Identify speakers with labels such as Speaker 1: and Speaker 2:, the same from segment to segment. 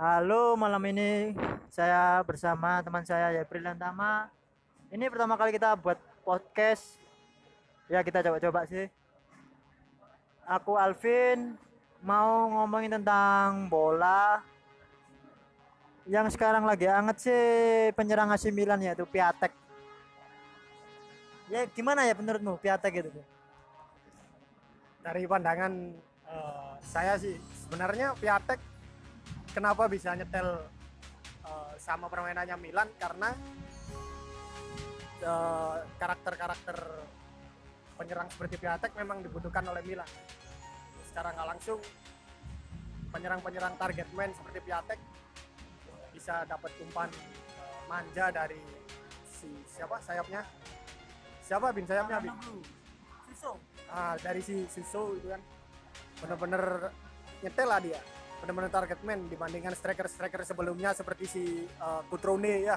Speaker 1: Halo, malam ini saya bersama teman saya Yapril Tama. Ini pertama kali kita buat podcast. Ya, kita coba-coba sih. Aku Alvin mau ngomongin tentang bola. Yang sekarang lagi anget sih penyerang AC Milan yaitu Piatek. Ya, gimana ya menurutmu Piatek gitu?
Speaker 2: dari pandangan eh, saya sih sebenarnya Piatek kenapa bisa nyetel eh, sama permainannya Milan? Karena eh, karakter-karakter penyerang seperti Piatek memang dibutuhkan oleh Milan. Secara nggak langsung penyerang-penyerang target man seperti Piatek bisa dapat umpan eh, manja dari si siapa? Sayapnya? Siapa bin? Sayapnya bin? Ah dari si Suso itu kan. Bener-bener nyetel lah dia bener-bener target man dibandingkan striker-striker sebelumnya seperti si uh, Kutrone ya.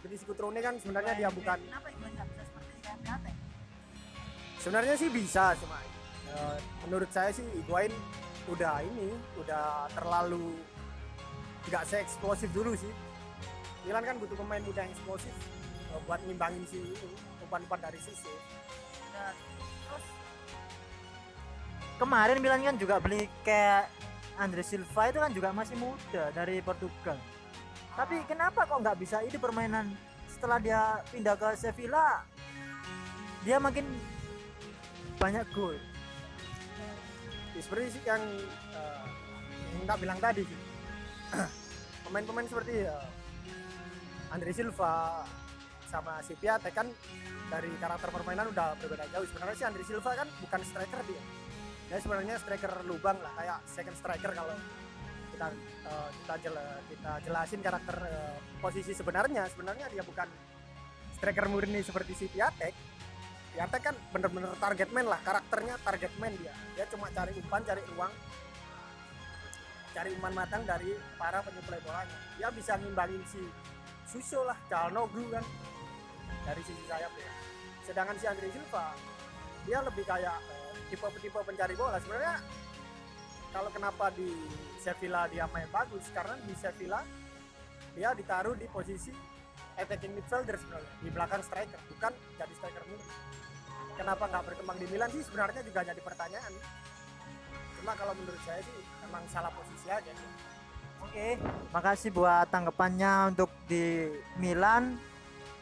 Speaker 2: Seperti si Kutrone kan sebenarnya dia bukan
Speaker 3: Kenapa Higuain nggak bisa seperti kayak Piatek?
Speaker 2: sebenarnya sih bisa cuma uh, menurut saya sih Higuain udah ini udah terlalu nggak se eksplosif dulu sih. Milan kan butuh pemain muda yang eksplosif uh, buat ngimbangin si umpan-umpan dari Suso
Speaker 3: Dan terus?
Speaker 1: Kemarin Milan kan juga beli kayak Andre Silva itu kan juga masih muda dari Portugal. Tapi kenapa kok nggak bisa ini permainan setelah dia pindah ke Sevilla dia makin banyak gol.
Speaker 2: Ya, seperti sih yang uh, yang nggak bilang tadi pemain-pemain seperti uh, Andre Silva sama si kan dari karakter permainan udah berbeda jauh sebenarnya sih Andre Silva kan bukan striker dia dia sebenarnya striker lubang lah kayak second striker kalau kita uh, kita jela- kita jelasin karakter uh, posisi sebenarnya. Sebenarnya dia bukan striker murni seperti si Piatek. Piatek kan bener-bener target man lah karakternya target man dia. Dia cuma cari umpan cari ruang cari umpan matang dari para penyuplai bolanya. Dia bisa ngimbangin si Suso lah Calnoglu kan dari sisi sayap ya sedangkan si Andre Silva dia lebih kayak eh, tipe-tipe pencari bola sebenarnya kalau kenapa di Sevilla dia main bagus karena di Sevilla dia ditaruh di posisi attacking midfielder sebenarnya di belakang striker bukan jadi striker murni kenapa nggak berkembang di Milan sih sebenarnya juga jadi pertanyaan cuma kalau menurut saya sih emang salah posisi aja sih.
Speaker 1: Oke, makasih buat tanggapannya untuk di Milan.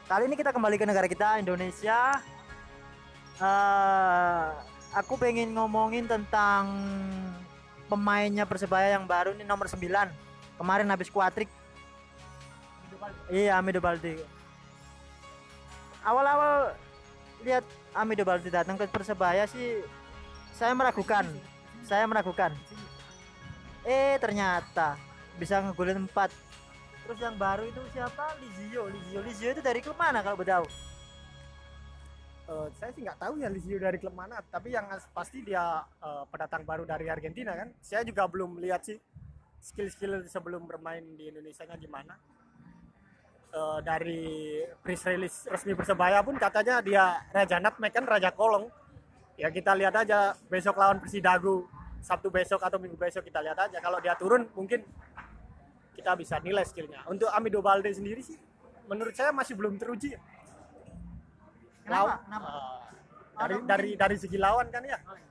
Speaker 1: Kali ini kita kembali ke negara kita Indonesia. Eh, aku pengen ngomongin tentang pemainnya Persebaya yang baru ini nomor 9. Kemarin habis kuatrik. Iya, Amido Balde. Awal-awal lihat Amido Balde datang ke Persebaya sih saya meragukan. Saya meragukan. Eh, ternyata bisa ngegolin 4. Terus yang baru itu siapa? Lizio. Lizio, Lizio itu dari klub mana kalau bertahu?
Speaker 2: Eh, saya sih nggak tahu ya Lizio dari klub mana tapi yang as- pasti dia eh, pendatang baru dari Argentina kan? Saya juga belum lihat sih skill-skill sebelum bermain di Indonesia nya gimana. Eh, dari press release resmi Persebaya pun katanya dia Raja Nutmeg kan? Raja Kolong. Ya kita lihat aja besok lawan Persidagu. Sabtu besok atau Minggu besok kita lihat aja. Kalau dia turun mungkin kita bisa nilai skillnya. Untuk Amido Balde sendiri sih menurut saya masih belum teruji.
Speaker 3: Kenapa?
Speaker 2: Eh, dari dari dari segi lawan kan ya?
Speaker 3: Oh, iya.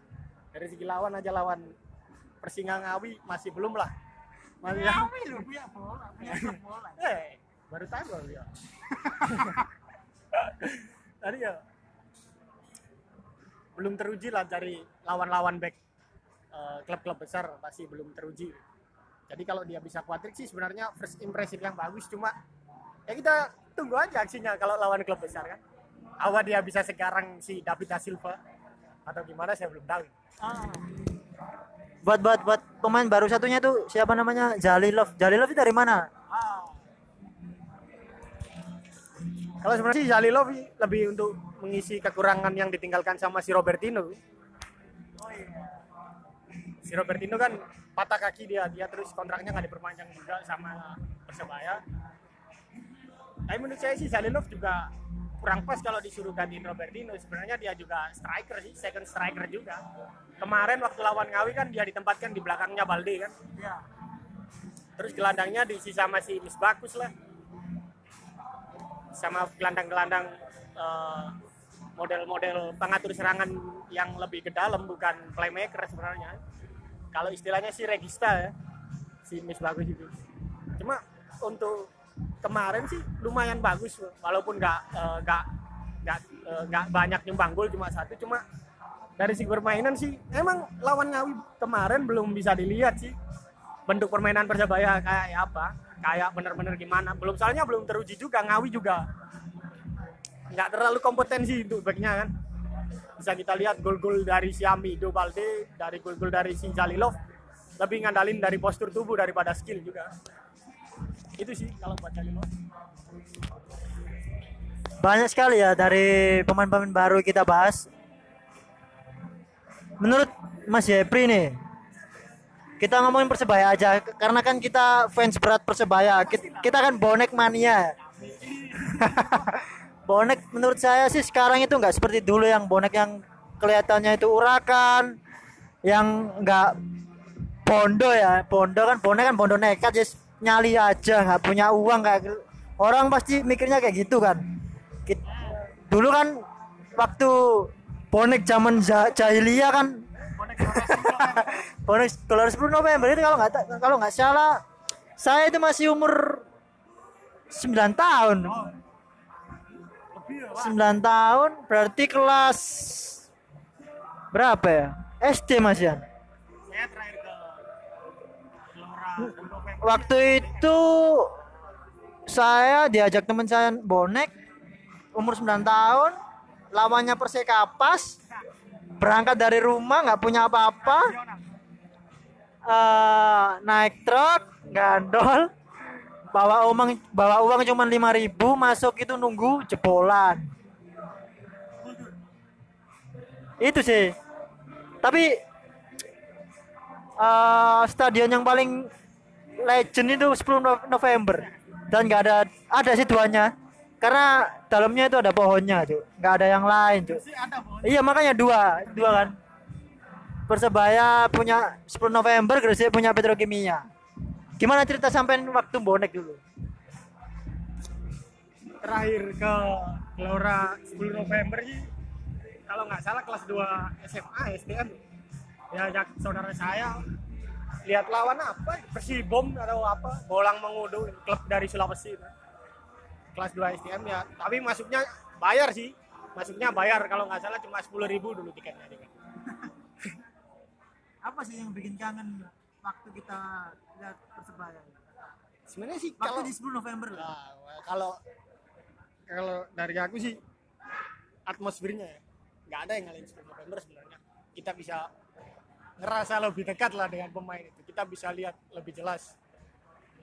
Speaker 2: dari segi lawan aja lawan Persingangawi masih belum lah. Masih
Speaker 3: Ngawi lu punya bola, punya bola.
Speaker 2: eh baru tahu ya tadi ya belum teruji lah dari lawan-lawan back eh, klub-klub besar masih belum teruji. Jadi kalau dia bisa kuatrik sih sebenarnya first impression yang bagus cuma ya kita tunggu aja aksinya kalau lawan klub besar kan awal dia bisa sekarang si David da Silva atau gimana saya belum tahu
Speaker 3: Ah,
Speaker 1: Buat buat buat pemain baru satunya tuh siapa namanya? Jalilov. Jalilov itu dari mana?
Speaker 2: Ah. Kalau sebenarnya sih Zalilov lebih untuk mengisi kekurangan yang ditinggalkan sama si Robertino.
Speaker 3: oh iya.
Speaker 2: Si Robertino kan patah kaki dia, dia terus kontraknya nggak diperpanjang juga sama Persebaya. Tapi menurut saya sih Zalilov juga kurang pas kalau disuruh gantiin Robertino. Sebenarnya dia juga striker sih, second striker juga. Kemarin waktu lawan Ngawi kan dia ditempatkan di belakangnya Balde kan.
Speaker 3: Iya.
Speaker 2: terus gelandangnya diisi sama si Miss Bagus lah sama gelandang-gelandang eh, model-model pengatur serangan yang lebih ke dalam bukan playmaker sebenarnya kalau istilahnya sih regista ya si Miss Bagus itu cuma untuk kemarin sih lumayan bagus walaupun nggak eh, nggak nggak eh, nggak banyak nyumbang gol cuma satu. Cuma dari segi permainan sih emang lawan Ngawi kemarin belum bisa dilihat sih bentuk permainan Persebaya kayak apa kayak bener-bener gimana. Belum soalnya belum teruji juga Ngawi juga nggak terlalu kompetensi untuk backnya kan. Bisa kita lihat gol-gol dari si Amido Balde dari gol-gol dari si Jalilov lebih ngandalin dari postur tubuh daripada skill juga itu sih kalau buat Jalilov
Speaker 1: banyak sekali ya dari pemain-pemain baru kita bahas. Menurut Mas Yepri nih, kita ngomongin persebaya aja karena kan kita fans berat persebaya. Kita, kita kan bonek mania. bonek menurut saya sih sekarang itu nggak seperti dulu yang bonek yang kelihatannya itu urakan, yang nggak bondo ya, bondo kan bonek kan bondo nekat just nyali aja nggak punya uang kayak orang pasti mikirnya kayak gitu kan. Dulu kan waktu bonek zaman ja- jahiliyah kan. Bonek keluar 10 November. Itu kalau nggak kalau nggak salah saya itu masih umur 9 tahun. 9 tahun berarti kelas berapa ya? SD Mas Yan.
Speaker 2: Saya terakhir ke Gelora. November
Speaker 1: waktu itu saya diajak teman saya bonek umur 9 tahun lawannya Persekapas berangkat dari rumah nggak punya apa-apa eh, naik truk gandol bawa uang bawa uang cuma 5000 masuk itu nunggu jebolan. Itu sih. Tapi eh, stadion yang paling legend itu 10 No- November. Dan nggak ada ada sih duanya. Karena dalamnya itu ada pohonnya tuh nggak ada yang lain tuh
Speaker 3: bos
Speaker 1: iya makanya dua dua kan. Persebaya punya 10 November Gresik punya Petrokimia. Gimana cerita sampai waktu bonek dulu?
Speaker 2: Terakhir ke Gelora 10 November sih kalau nggak salah kelas 2 SMA SDM diajak saudara saya lihat lawan apa? Persibom atau apa? Bolang Mengudu klub dari Sulawesi. Itu. kelas 2 SDM ya. Tapi masuknya bayar sih. Masuknya bayar. Kalau nggak salah cuma 10.000 ribu dulu tiketnya
Speaker 3: apa sih yang bikin kangen waktu kita lihat persebaya?
Speaker 2: Sebenarnya sih
Speaker 3: waktu
Speaker 2: kalau
Speaker 3: di 10 November lah
Speaker 2: Nah, kalau kalau dari aku sih atmosfernya ya. Nggak ada yang ngalahin 10 November sebenarnya. Kita bisa ngerasa lebih dekat lah dengan pemain itu. Kita bisa lihat lebih jelas.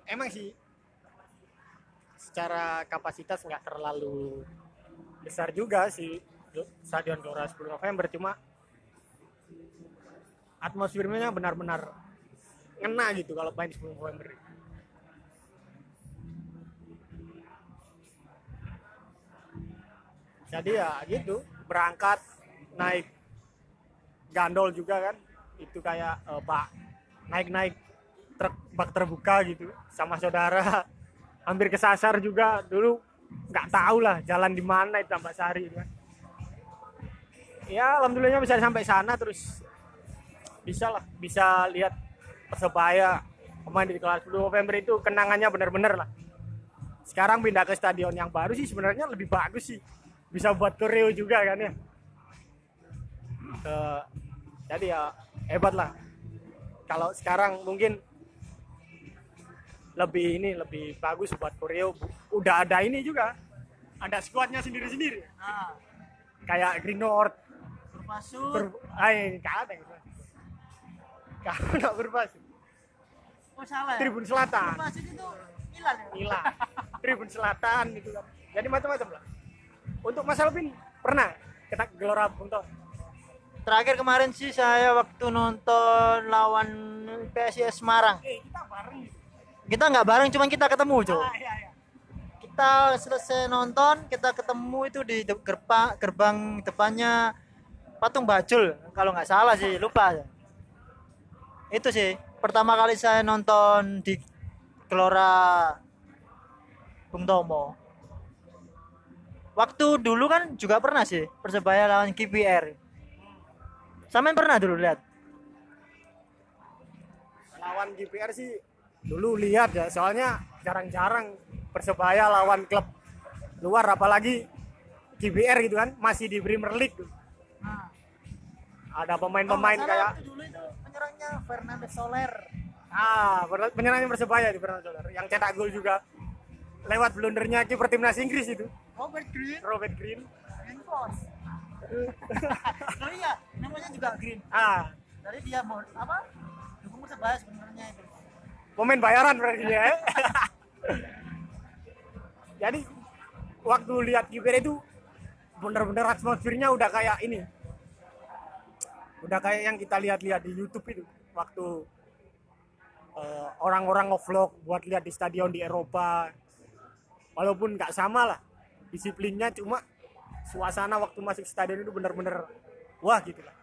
Speaker 2: Emang sih secara kapasitas nggak terlalu besar juga sih stadion Gelora 10 November. Cuma atmosfernya benar-benar ngena gitu kalau main di 10 November. Jadi ya gitu berangkat naik gandol juga kan itu kayak eh, bak naik naik truk bak terbuka gitu sama saudara. Hampir kesasar juga. Dulu nggak tahu lah jalan di mana itu Tambak Sari itu kan. Ya alhamdulillahnya bisa sampai sana terus bisa lah bisa lihat persebaya pemain di kelas 10 November itu kenangannya bener-bener lah. Sekarang pindah ke stadion yang baru sih sebenarnya lebih bagus sih. Bisa buat koreo juga kan ya. Eh, jadi ya hebat lah. Kalau sekarang mungkin lebih ini lebih bagus buat koreo udah ada ini juga. Ada squadnya sendiri-sendiri.
Speaker 3: Nah
Speaker 2: kayak Green North.
Speaker 3: Berpasut
Speaker 2: ber ay nggak ada gitu nggak berpasut
Speaker 3: oh salah ya?
Speaker 2: Tribun Selatan.
Speaker 3: Berpasut itu hilang ya?
Speaker 2: Gila. Tribun Selatan gitu. Kan. Jadi macam-macam lah. Untuk Mas Alvin pernah kita Gelora Bung Tomo?
Speaker 1: Terakhir kemarin sih saya waktu nonton lawan PSIS Semarang
Speaker 2: Eh, kita bareng
Speaker 1: kita nggak bareng cuman kita ketemu cuy
Speaker 2: Ah, iya, iya.
Speaker 1: kita selesai nonton kita ketemu itu di gerbang gerbang depannya patung bajul kalau nggak salah sih lupa itu sih pertama kali saya nonton di Gelora Bung Tomo. Waktu dulu kan juga pernah sih Persebaya lawan KPR. Sampean pernah dulu lihat?
Speaker 2: lawan GPR sih dulu lihat ya soalnya jarang-jarang persebaya lawan klub luar apalagi GBR gitu kan masih di Premier League.
Speaker 1: Nah,
Speaker 2: ada pemain-pemain kayak
Speaker 1: dulu itu penyerangnya Fernandes Soler.
Speaker 2: ah penyerangnya persebaya di Fernando Soler yang cetak gol juga lewat blundernya kiper timnas Inggris itu
Speaker 1: Robert Green,
Speaker 2: Robert Green
Speaker 1: Green Force. oh iya, namanya juga Green.
Speaker 2: ah
Speaker 1: Tadi dia mau apa? Dukung Persebaya sebenarnya itu.
Speaker 2: pemain bayaran berarti ya jadi waktu lihat GBR itu bener-bener atmosfernya udah kayak ini udah kayak yang kita lihat-lihat di YouTube itu waktu eh, orang-orang ngevlog buat lihat di stadion di Eropa walaupun nggak sama lah disiplinnya cuma suasana waktu masuk stadion itu bener-bener wah gitu lah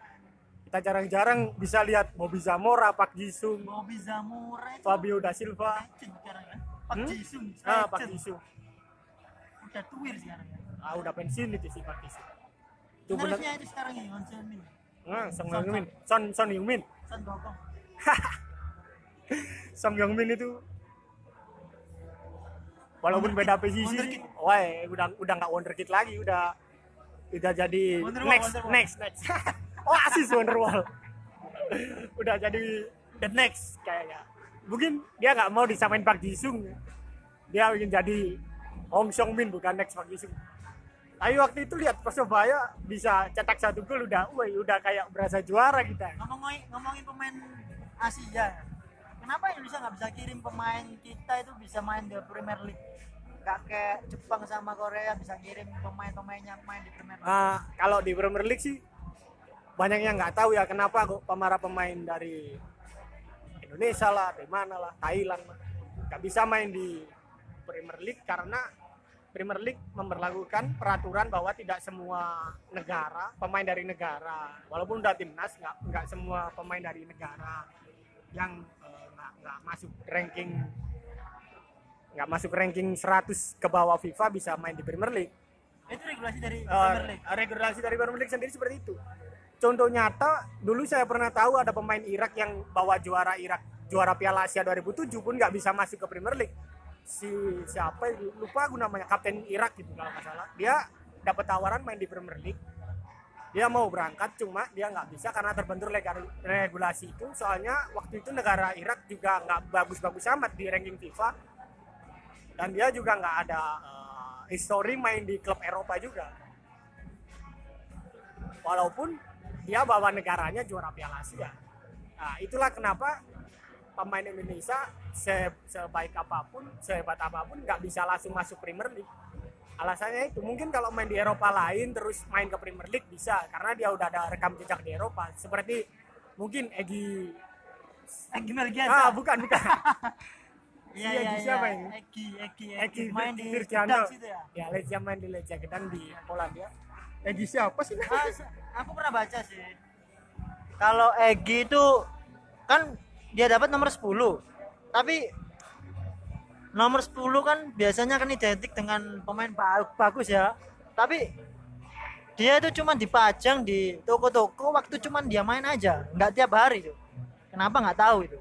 Speaker 2: kita jarang-jarang bisa lihat Bobby Zamora, Pak Jisung,
Speaker 1: Bobby Zamora itu
Speaker 2: Fabio da Silva,
Speaker 1: sekarang ya. Pak
Speaker 2: Hmm?
Speaker 1: Jisung,
Speaker 2: ah Pak. Jisung.
Speaker 1: Udah tuir sekarang ya.
Speaker 2: Ah udah pensiun itu sih Pak Jisung. Itu.
Speaker 1: Penerusnya itu sekarang ya, Yon Semin.
Speaker 2: Nah, Song Heung-min, Son Son Heung-min,
Speaker 1: Son Gokong.
Speaker 2: Song Heung-min itu walaupun beda posisi, wah udah udah nggak wonderkid lagi, udah udah jadi
Speaker 1: Wonderwall,
Speaker 2: next
Speaker 1: Wonderwall.
Speaker 2: next next. oh asis Wonderwall. udah jadi the next kayaknya. Mungkin dia nggak mau disamain Pak Jisung. Dia ingin jadi Hong Song Min bukan next Pak Jisung. Tapi waktu itu lihat Persebaya bisa cetak satu gol udah, wah udah kayak berasa juara kita.
Speaker 1: Ngomongin ngomongin pemain Asia. Kenapa Indonesia nggak bisa kirim pemain kita itu bisa main di Premier League? Gak kayak Jepang sama Korea bisa kirim pemain-pemainnya main di Premier League.
Speaker 2: Nah, kalau di Premier League sih banyak yang nggak tahu ya kenapa kok para pemain dari Indonesia lah, dari mana lah, Thailand lah, nggak bisa main di Premier League karena Premier League memperlakukan peraturan bahwa tidak semua negara pemain dari negara walaupun udah timnas nggak nggak semua pemain dari negara yang eh, nggak nggak masuk ranking nggak masuk ranking 100 ke bawah FIFA bisa main di Premier League
Speaker 1: Itu regulasi dari
Speaker 2: Eh,
Speaker 1: Premier League.
Speaker 2: regulasi dari Premier League sendiri seperti itu. Contoh nyata, dulu saya pernah tahu ada pemain Irak yang bawa juara Irak, juara Piala Asia 2007 pun nggak bisa masuk ke Premier League. Si siapa lupa aku namanya, kapten Irak gitu kalau nggak salah. Dia dapat tawaran main di Premier League. Dia mau berangkat cuma dia nggak bisa karena terbentur legal- regulasi itu. Soalnya waktu itu negara Irak juga nggak bagus-bagus amat di ranking FIFA dan dia juga nggak ada eh, history main di klub Eropa juga. Walaupun dia bawa negaranya juara Piala Asia. Nah itulah kenapa pemain Indonesia se- sebaik apa pun sehebat apa pun nggak bisa langsung masuk Premier League. Alasannya itu mungkin kalau main di Eropa lain terus main ke Premier League bisa karena dia udah ada rekam jejak di Eropa. Seperti mungkin Egi
Speaker 1: Eh, gimana Gian?
Speaker 2: ah bukan bukan si
Speaker 1: iya,
Speaker 2: Egi
Speaker 1: iya.
Speaker 2: siapa ini?
Speaker 1: Egi, Egi,
Speaker 2: Egi
Speaker 1: main di
Speaker 2: Virgiano.
Speaker 1: Itu ya.
Speaker 2: Ya, Legia main di Legia Gedang di Polandia. Egi siapa sih?
Speaker 1: Ah, aku pernah baca sih. Kalau Egi itu kan dia dapat nomor 10. Tapi nomor 10 kan biasanya kan identik dengan pemain ba- bagus ya. Tapi dia itu cuma dipajang di toko-toko waktu cuma dia main aja, nggak tiap hari tuh. Kenapa nggak tahu itu.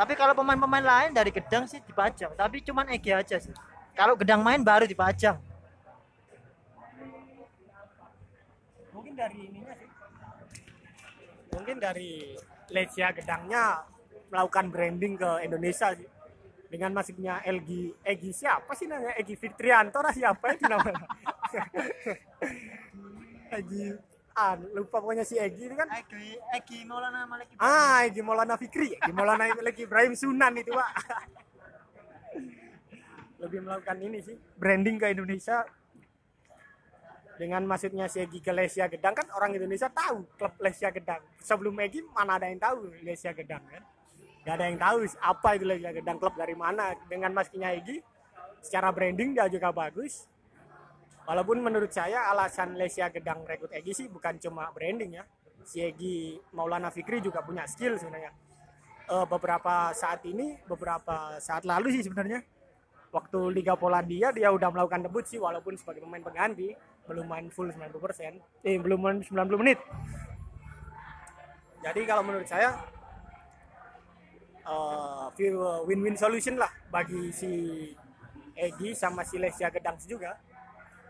Speaker 1: Tapi kalau pemain-pemain lain dari Gedang sih dipajang, tapi cuman Egi aja sih. Kalau Gedang main baru dipajang.
Speaker 2: Mungkin dari ininya sih. Mungkin dari Legia Gedangnya melakukan branding ke Indonesia sih. Dengan masuknya Egi Egi siapa sih namanya? Egi Fitrianto lah siapa itu namanya? Egi ah lupa pokoknya si Egi itu kan
Speaker 1: Egi, Egi Maulana Malik Ibrahim.
Speaker 2: Ah, Egi Maulana Fikri, Egi Maulana Egi Ibrahim Sunan itu, Pak. Lebih melakukan ini sih, branding ke Indonesia. Dengan masuknya si Egi ke Lesia Gedang kan orang Indonesia tahu klub Lesia Gedang. Sebelum Egi mana ada yang tahu Lesia Gedang kan? Gak ada yang tahu apa itu Lesia Gedang klub dari mana. Dengan masuknya Egi, secara branding dia juga bagus. Walaupun menurut saya alasan Lesia Gedang rekrut Egi sih bukan cuma branding ya. Si Egi Maulana Fikri juga punya skill sebenarnya. eh, beberapa saat ini beberapa saat lalu sih sebenarnya waktu Liga Polandia dia udah melakukan debut sih walaupun sebagai pemain pengganti belum main full 90% eh belum main 90 menit jadi kalau menurut saya view- win-win solution lah bagi si Egi sama si Lesia Gedang juga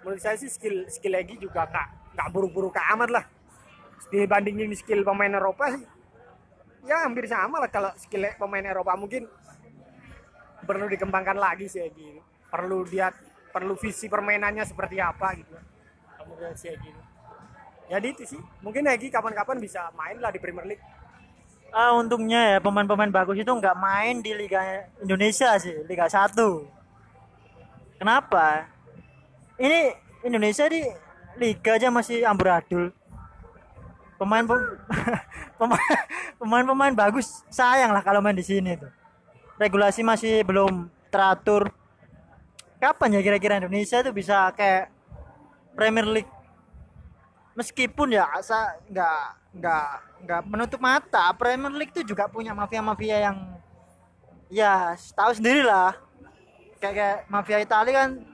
Speaker 2: menurut saya sih skill skill Egi juga nggak nggak buruk-buruk amat lah dibandingin skill pemain Eropa sih ya hampir sama lah kalau skill pemain Eropa mungkin perlu dikembangkan lagi sih ini. perlu dia perlu visi permainannya seperti apa gitu kalau menurut si Egi ini. jadi itu sih mungkin Egi kapan-kapan bisa main lah di Premier League
Speaker 1: Ah, untungnya ya pemain-pemain bagus itu nggak main di Liga Indonesia sih, Liga 1. Kenapa? Ini Indonesia di Liga aja masih amburadul. Pemain pemain pemain-pemain bagus sayang lah kalau main di sini tuh. Regulasi masih belum teratur. Kapan ya kira-kira Indonesia tuh bisa kayak Premier League? Meskipun ya asa nggak nggak nggak menutup mata Premier League tuh juga punya mafia-mafia yang ya tahu sendiri lah kayak mafia Italia kan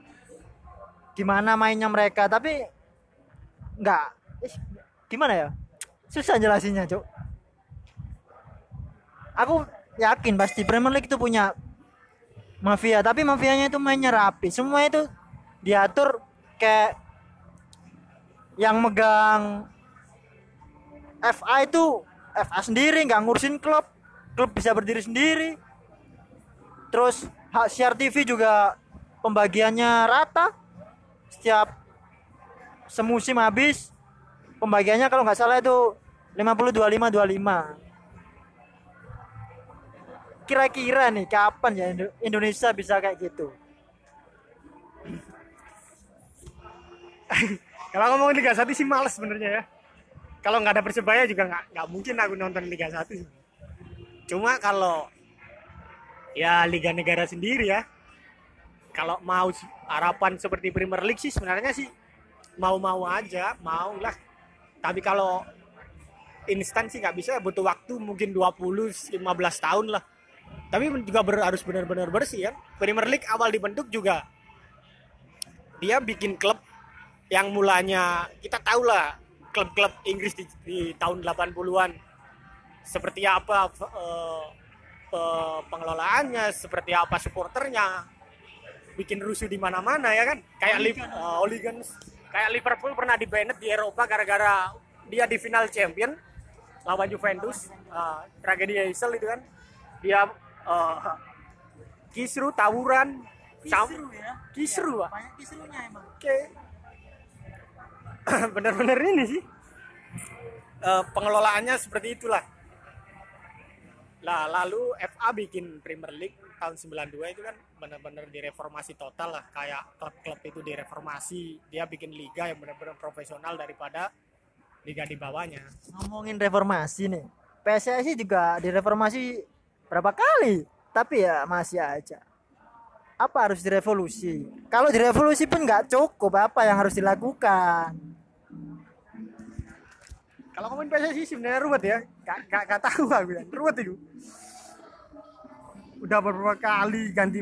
Speaker 1: gimana mainnya mereka tapi nggak. Gimana ya? Susah jelasinnya cok aku yakin pasti Premier League itu punya mafia tapi mafianya itu mainnya rapi. Semua itu diatur kayak yang megang FA itu FA sendiri nggak ngurusin klub. Klub bisa berdiri sendiri. Terus hak siar TV juga pembagiannya rata setiap semusim habis pembagiannya kalau nggak salah itu 50 25 25 kira-kira nih kapan ya Indo- Indonesia bisa kayak gitu?
Speaker 2: Kalau ngomong Liga 1 sih males sebenarnya ya. Kalau nggak ada persebaya juga nggak nggak mungkin aku nonton Liga 1 sih. cuma kalau ya Liga Negara sendiri ya kalau mau harapan seperti Premier League sih sebenarnya sih mau-mau aja mau lah. Tapi kalau instan sih nggak bisa butuh waktu mungkin 20 15 tahun lah. Tapi juga ber- harus benar-benar bersih ya. Premier League awal dibentuk juga dia bikin klub yang mulanya kita tahu lah klub-klub Inggris di, di tahun 80-an seperti apa pe- pengelolaannya, seperti apa supporternya, bikin rusuh di mana-mana ya kan? Kayak Liv- hooligans, kayak Liverpool pernah di banned di Eropa gara-gara dia di final champion lawan Juventus, eh, tragedi Heysel itu kan, dia eh, kisru tawuran, sam-
Speaker 1: ya
Speaker 2: kisru, Pak.
Speaker 1: banyak kisrunya emang
Speaker 2: Oke. Bener-bener ini sih. Eh, pengelolaannya seperti itulah. Lah, lalu FA bikin Premier League tahun 92 itu kan benar-benar direformasi total lah. Kayak klub-klub itu direformasi. Dia bikin liga yang benar-benar profesional daripada liga di bawahnya.
Speaker 1: ngomongin reformasi nih PSSI juga direformasi berapa kali tapi ya masih aja apa harus direvolusi kalau direvolusi pun nggak cukup apa yang harus dilakukan
Speaker 2: Kalau ngomongin PSSI sebenarnya ruwet ya. Gak, gak, gak tahu aku bilang. Ruwet itu. Udah beberapa kali ganti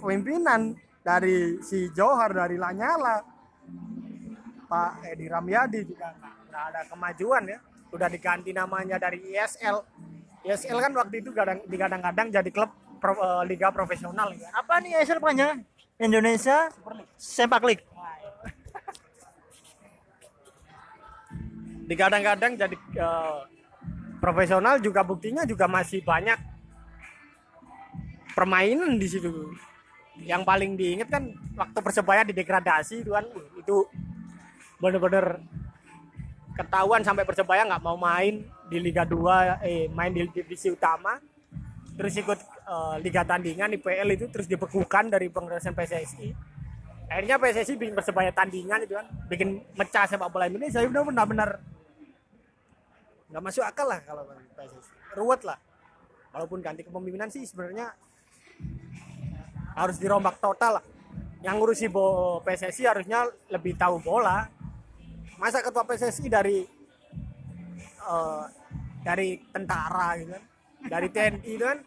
Speaker 2: pemimpinan dari si Johar dari Lanyala. Pak Edi Ramyadi juga nggak ada kemajuan ya. Udah diganti namanya dari ISL. ISL kan waktu itu digadang-gadang jadi klub pro- eh, liga profesional ya.
Speaker 1: apa nih ESL panjang Indonesia Sepak League
Speaker 2: digadang-gadang jadi eh, profesional juga buktinya juga masih banyak permainan di situ. Yang paling diingat kan waktu persebaya didegradasi itu kan uh, itu bener-bener ketahuan sampai persebaya nggak mau main di Liga 2 eh main di divisi utama. Terus ikut eh, liga tandingan IPL itu terus dibekukan dari pengurusan PSSI akhirnya PSSI bikin persebaya tandingan itu kan bikin mecah sepak bola Indonesia. Itu benar-benar nggak masuk akal lah kalau PSSI ruwet lah. Walaupun ganti kepemimpinan sih sebenarnya harus dirombak total lah yang ngurusi bo PSSI harusnya lebih tahu bola masa ketua PSSI dari eh, dari tentara gitu kan dari TNI itu kan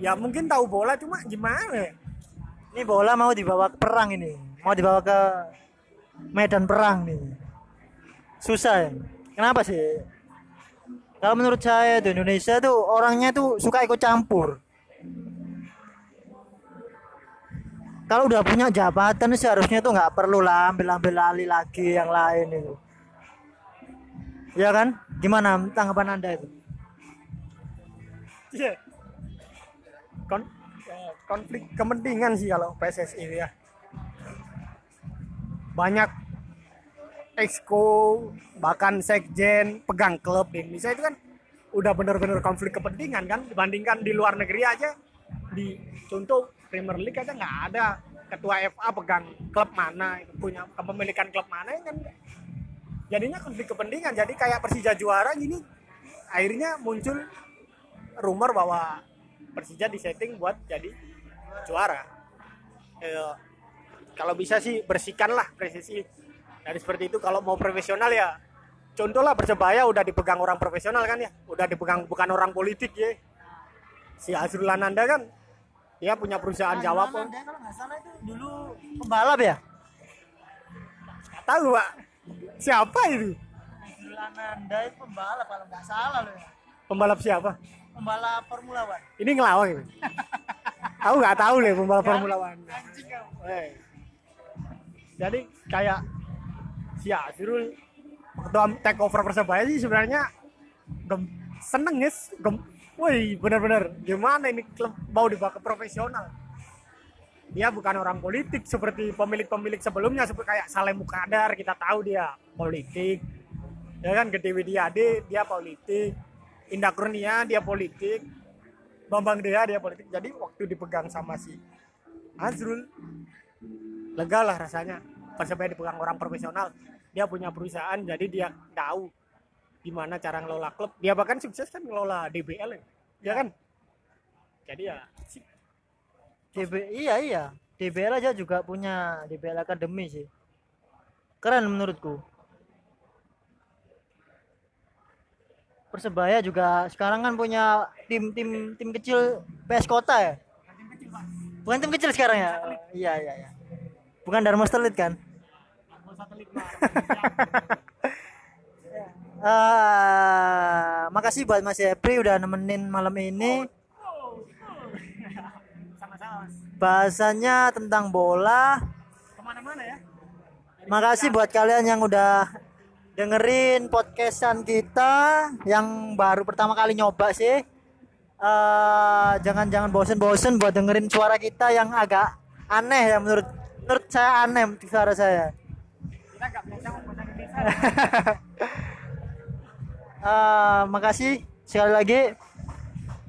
Speaker 2: ya mungkin tahu bola cuma gimana?
Speaker 1: Ini bola mau dibawa ke perang ini. Mau dibawa ke medan perang nih. Susah ya. Kenapa sih? Kalau menurut saya di Indonesia tuh orangnya tuh suka ikut campur. Kalau udah punya jabatan seharusnya tuh nggak perlu lah ambil-ambil alih lagi yang lain itu. Ya kan? Gimana tanggapan Anda itu?
Speaker 2: Iya. Kon- eh, konflik kepentingan sih kalau PSSI itu ya. Banyak exco bahkan sekjen pegang klub di Indonesia itu kan udah bener-bener konflik kepentingan kan dibandingkan di luar negeri aja di contoh Premier League aja nggak ada ketua FA pegang klub mana punya kepemilikan klub mana kan jadinya konflik kepentingan jadi kayak Persija juara gini akhirnya muncul rumor bahwa Persija disetting buat jadi juara. Eh, kalau bisa sih bersihkanlah presisi dari seperti itu. Kalau mau profesional ya, contoh lah persebaya udah dipegang orang profesional kan ya, udah dipegang bukan orang politik ya. Si Azrul Ananda kan, dia punya perusahaan Jawa pun.
Speaker 1: Anda kalau nggak salah itu dulu pembalap ya?
Speaker 2: Nggak tahu pak, siapa itu?
Speaker 1: Ananda itu pembalap kalau nggak salah loh ya.
Speaker 2: Pembalap siapa?
Speaker 1: Pembalap Formula One.
Speaker 2: Ini ngelawak ini. Aku nggak tahu deh pembalap Formula One.
Speaker 1: Anjing kamu.
Speaker 2: Eh. Jadi kayak si Azrul ketua take over persebaya sih sebenarnya gem, seneng guys woi benar-benar. Gimana ini klub mau dibawa ke profesional? Dia bukan orang politik seperti pemilik-pemilik sebelumnya seperti kayak Saleh Mukadar kita tahu dia politik. Ya kan Gede Widiade dia politik. Indah Kurnia dia politik. Bambang Dea dia politik. Jadi waktu dipegang sama si Azrul lega lah rasanya persebaya dipegang orang profesional dia punya perusahaan jadi dia tahu gimana cara ngelola klub dia bahkan sukses kan ngelola DBL ya, ya kan jadi ya sih
Speaker 1: DB iya iya. DBL aja juga punya DBL Academy sih. Keren menurutku. Persebaya juga sekarang kan punya tim tim tim kecil PS Kota ya. Bukan tim kecil sekarang ya? Iya iya iya. Bukan Dharma Stelit kan? Eh, makasih buat Mas Epri udah nemenin malam ini. Bahasanya tentang bola.
Speaker 2: ke mana-mana ya
Speaker 1: Makasih buat kalian yang udah dengerin podcastan kita yang baru pertama kali nyoba sih. Eh, jangan-jangan bosen-bosen buat dengerin suara kita yang agak aneh ya menurut menurut saya aneh suara saya.
Speaker 2: kita nggak biasa ngomong
Speaker 1: Eh, makasih sekali lagi.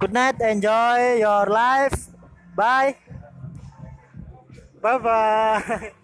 Speaker 1: Good night, enjoy your life. Bye. Bye bye.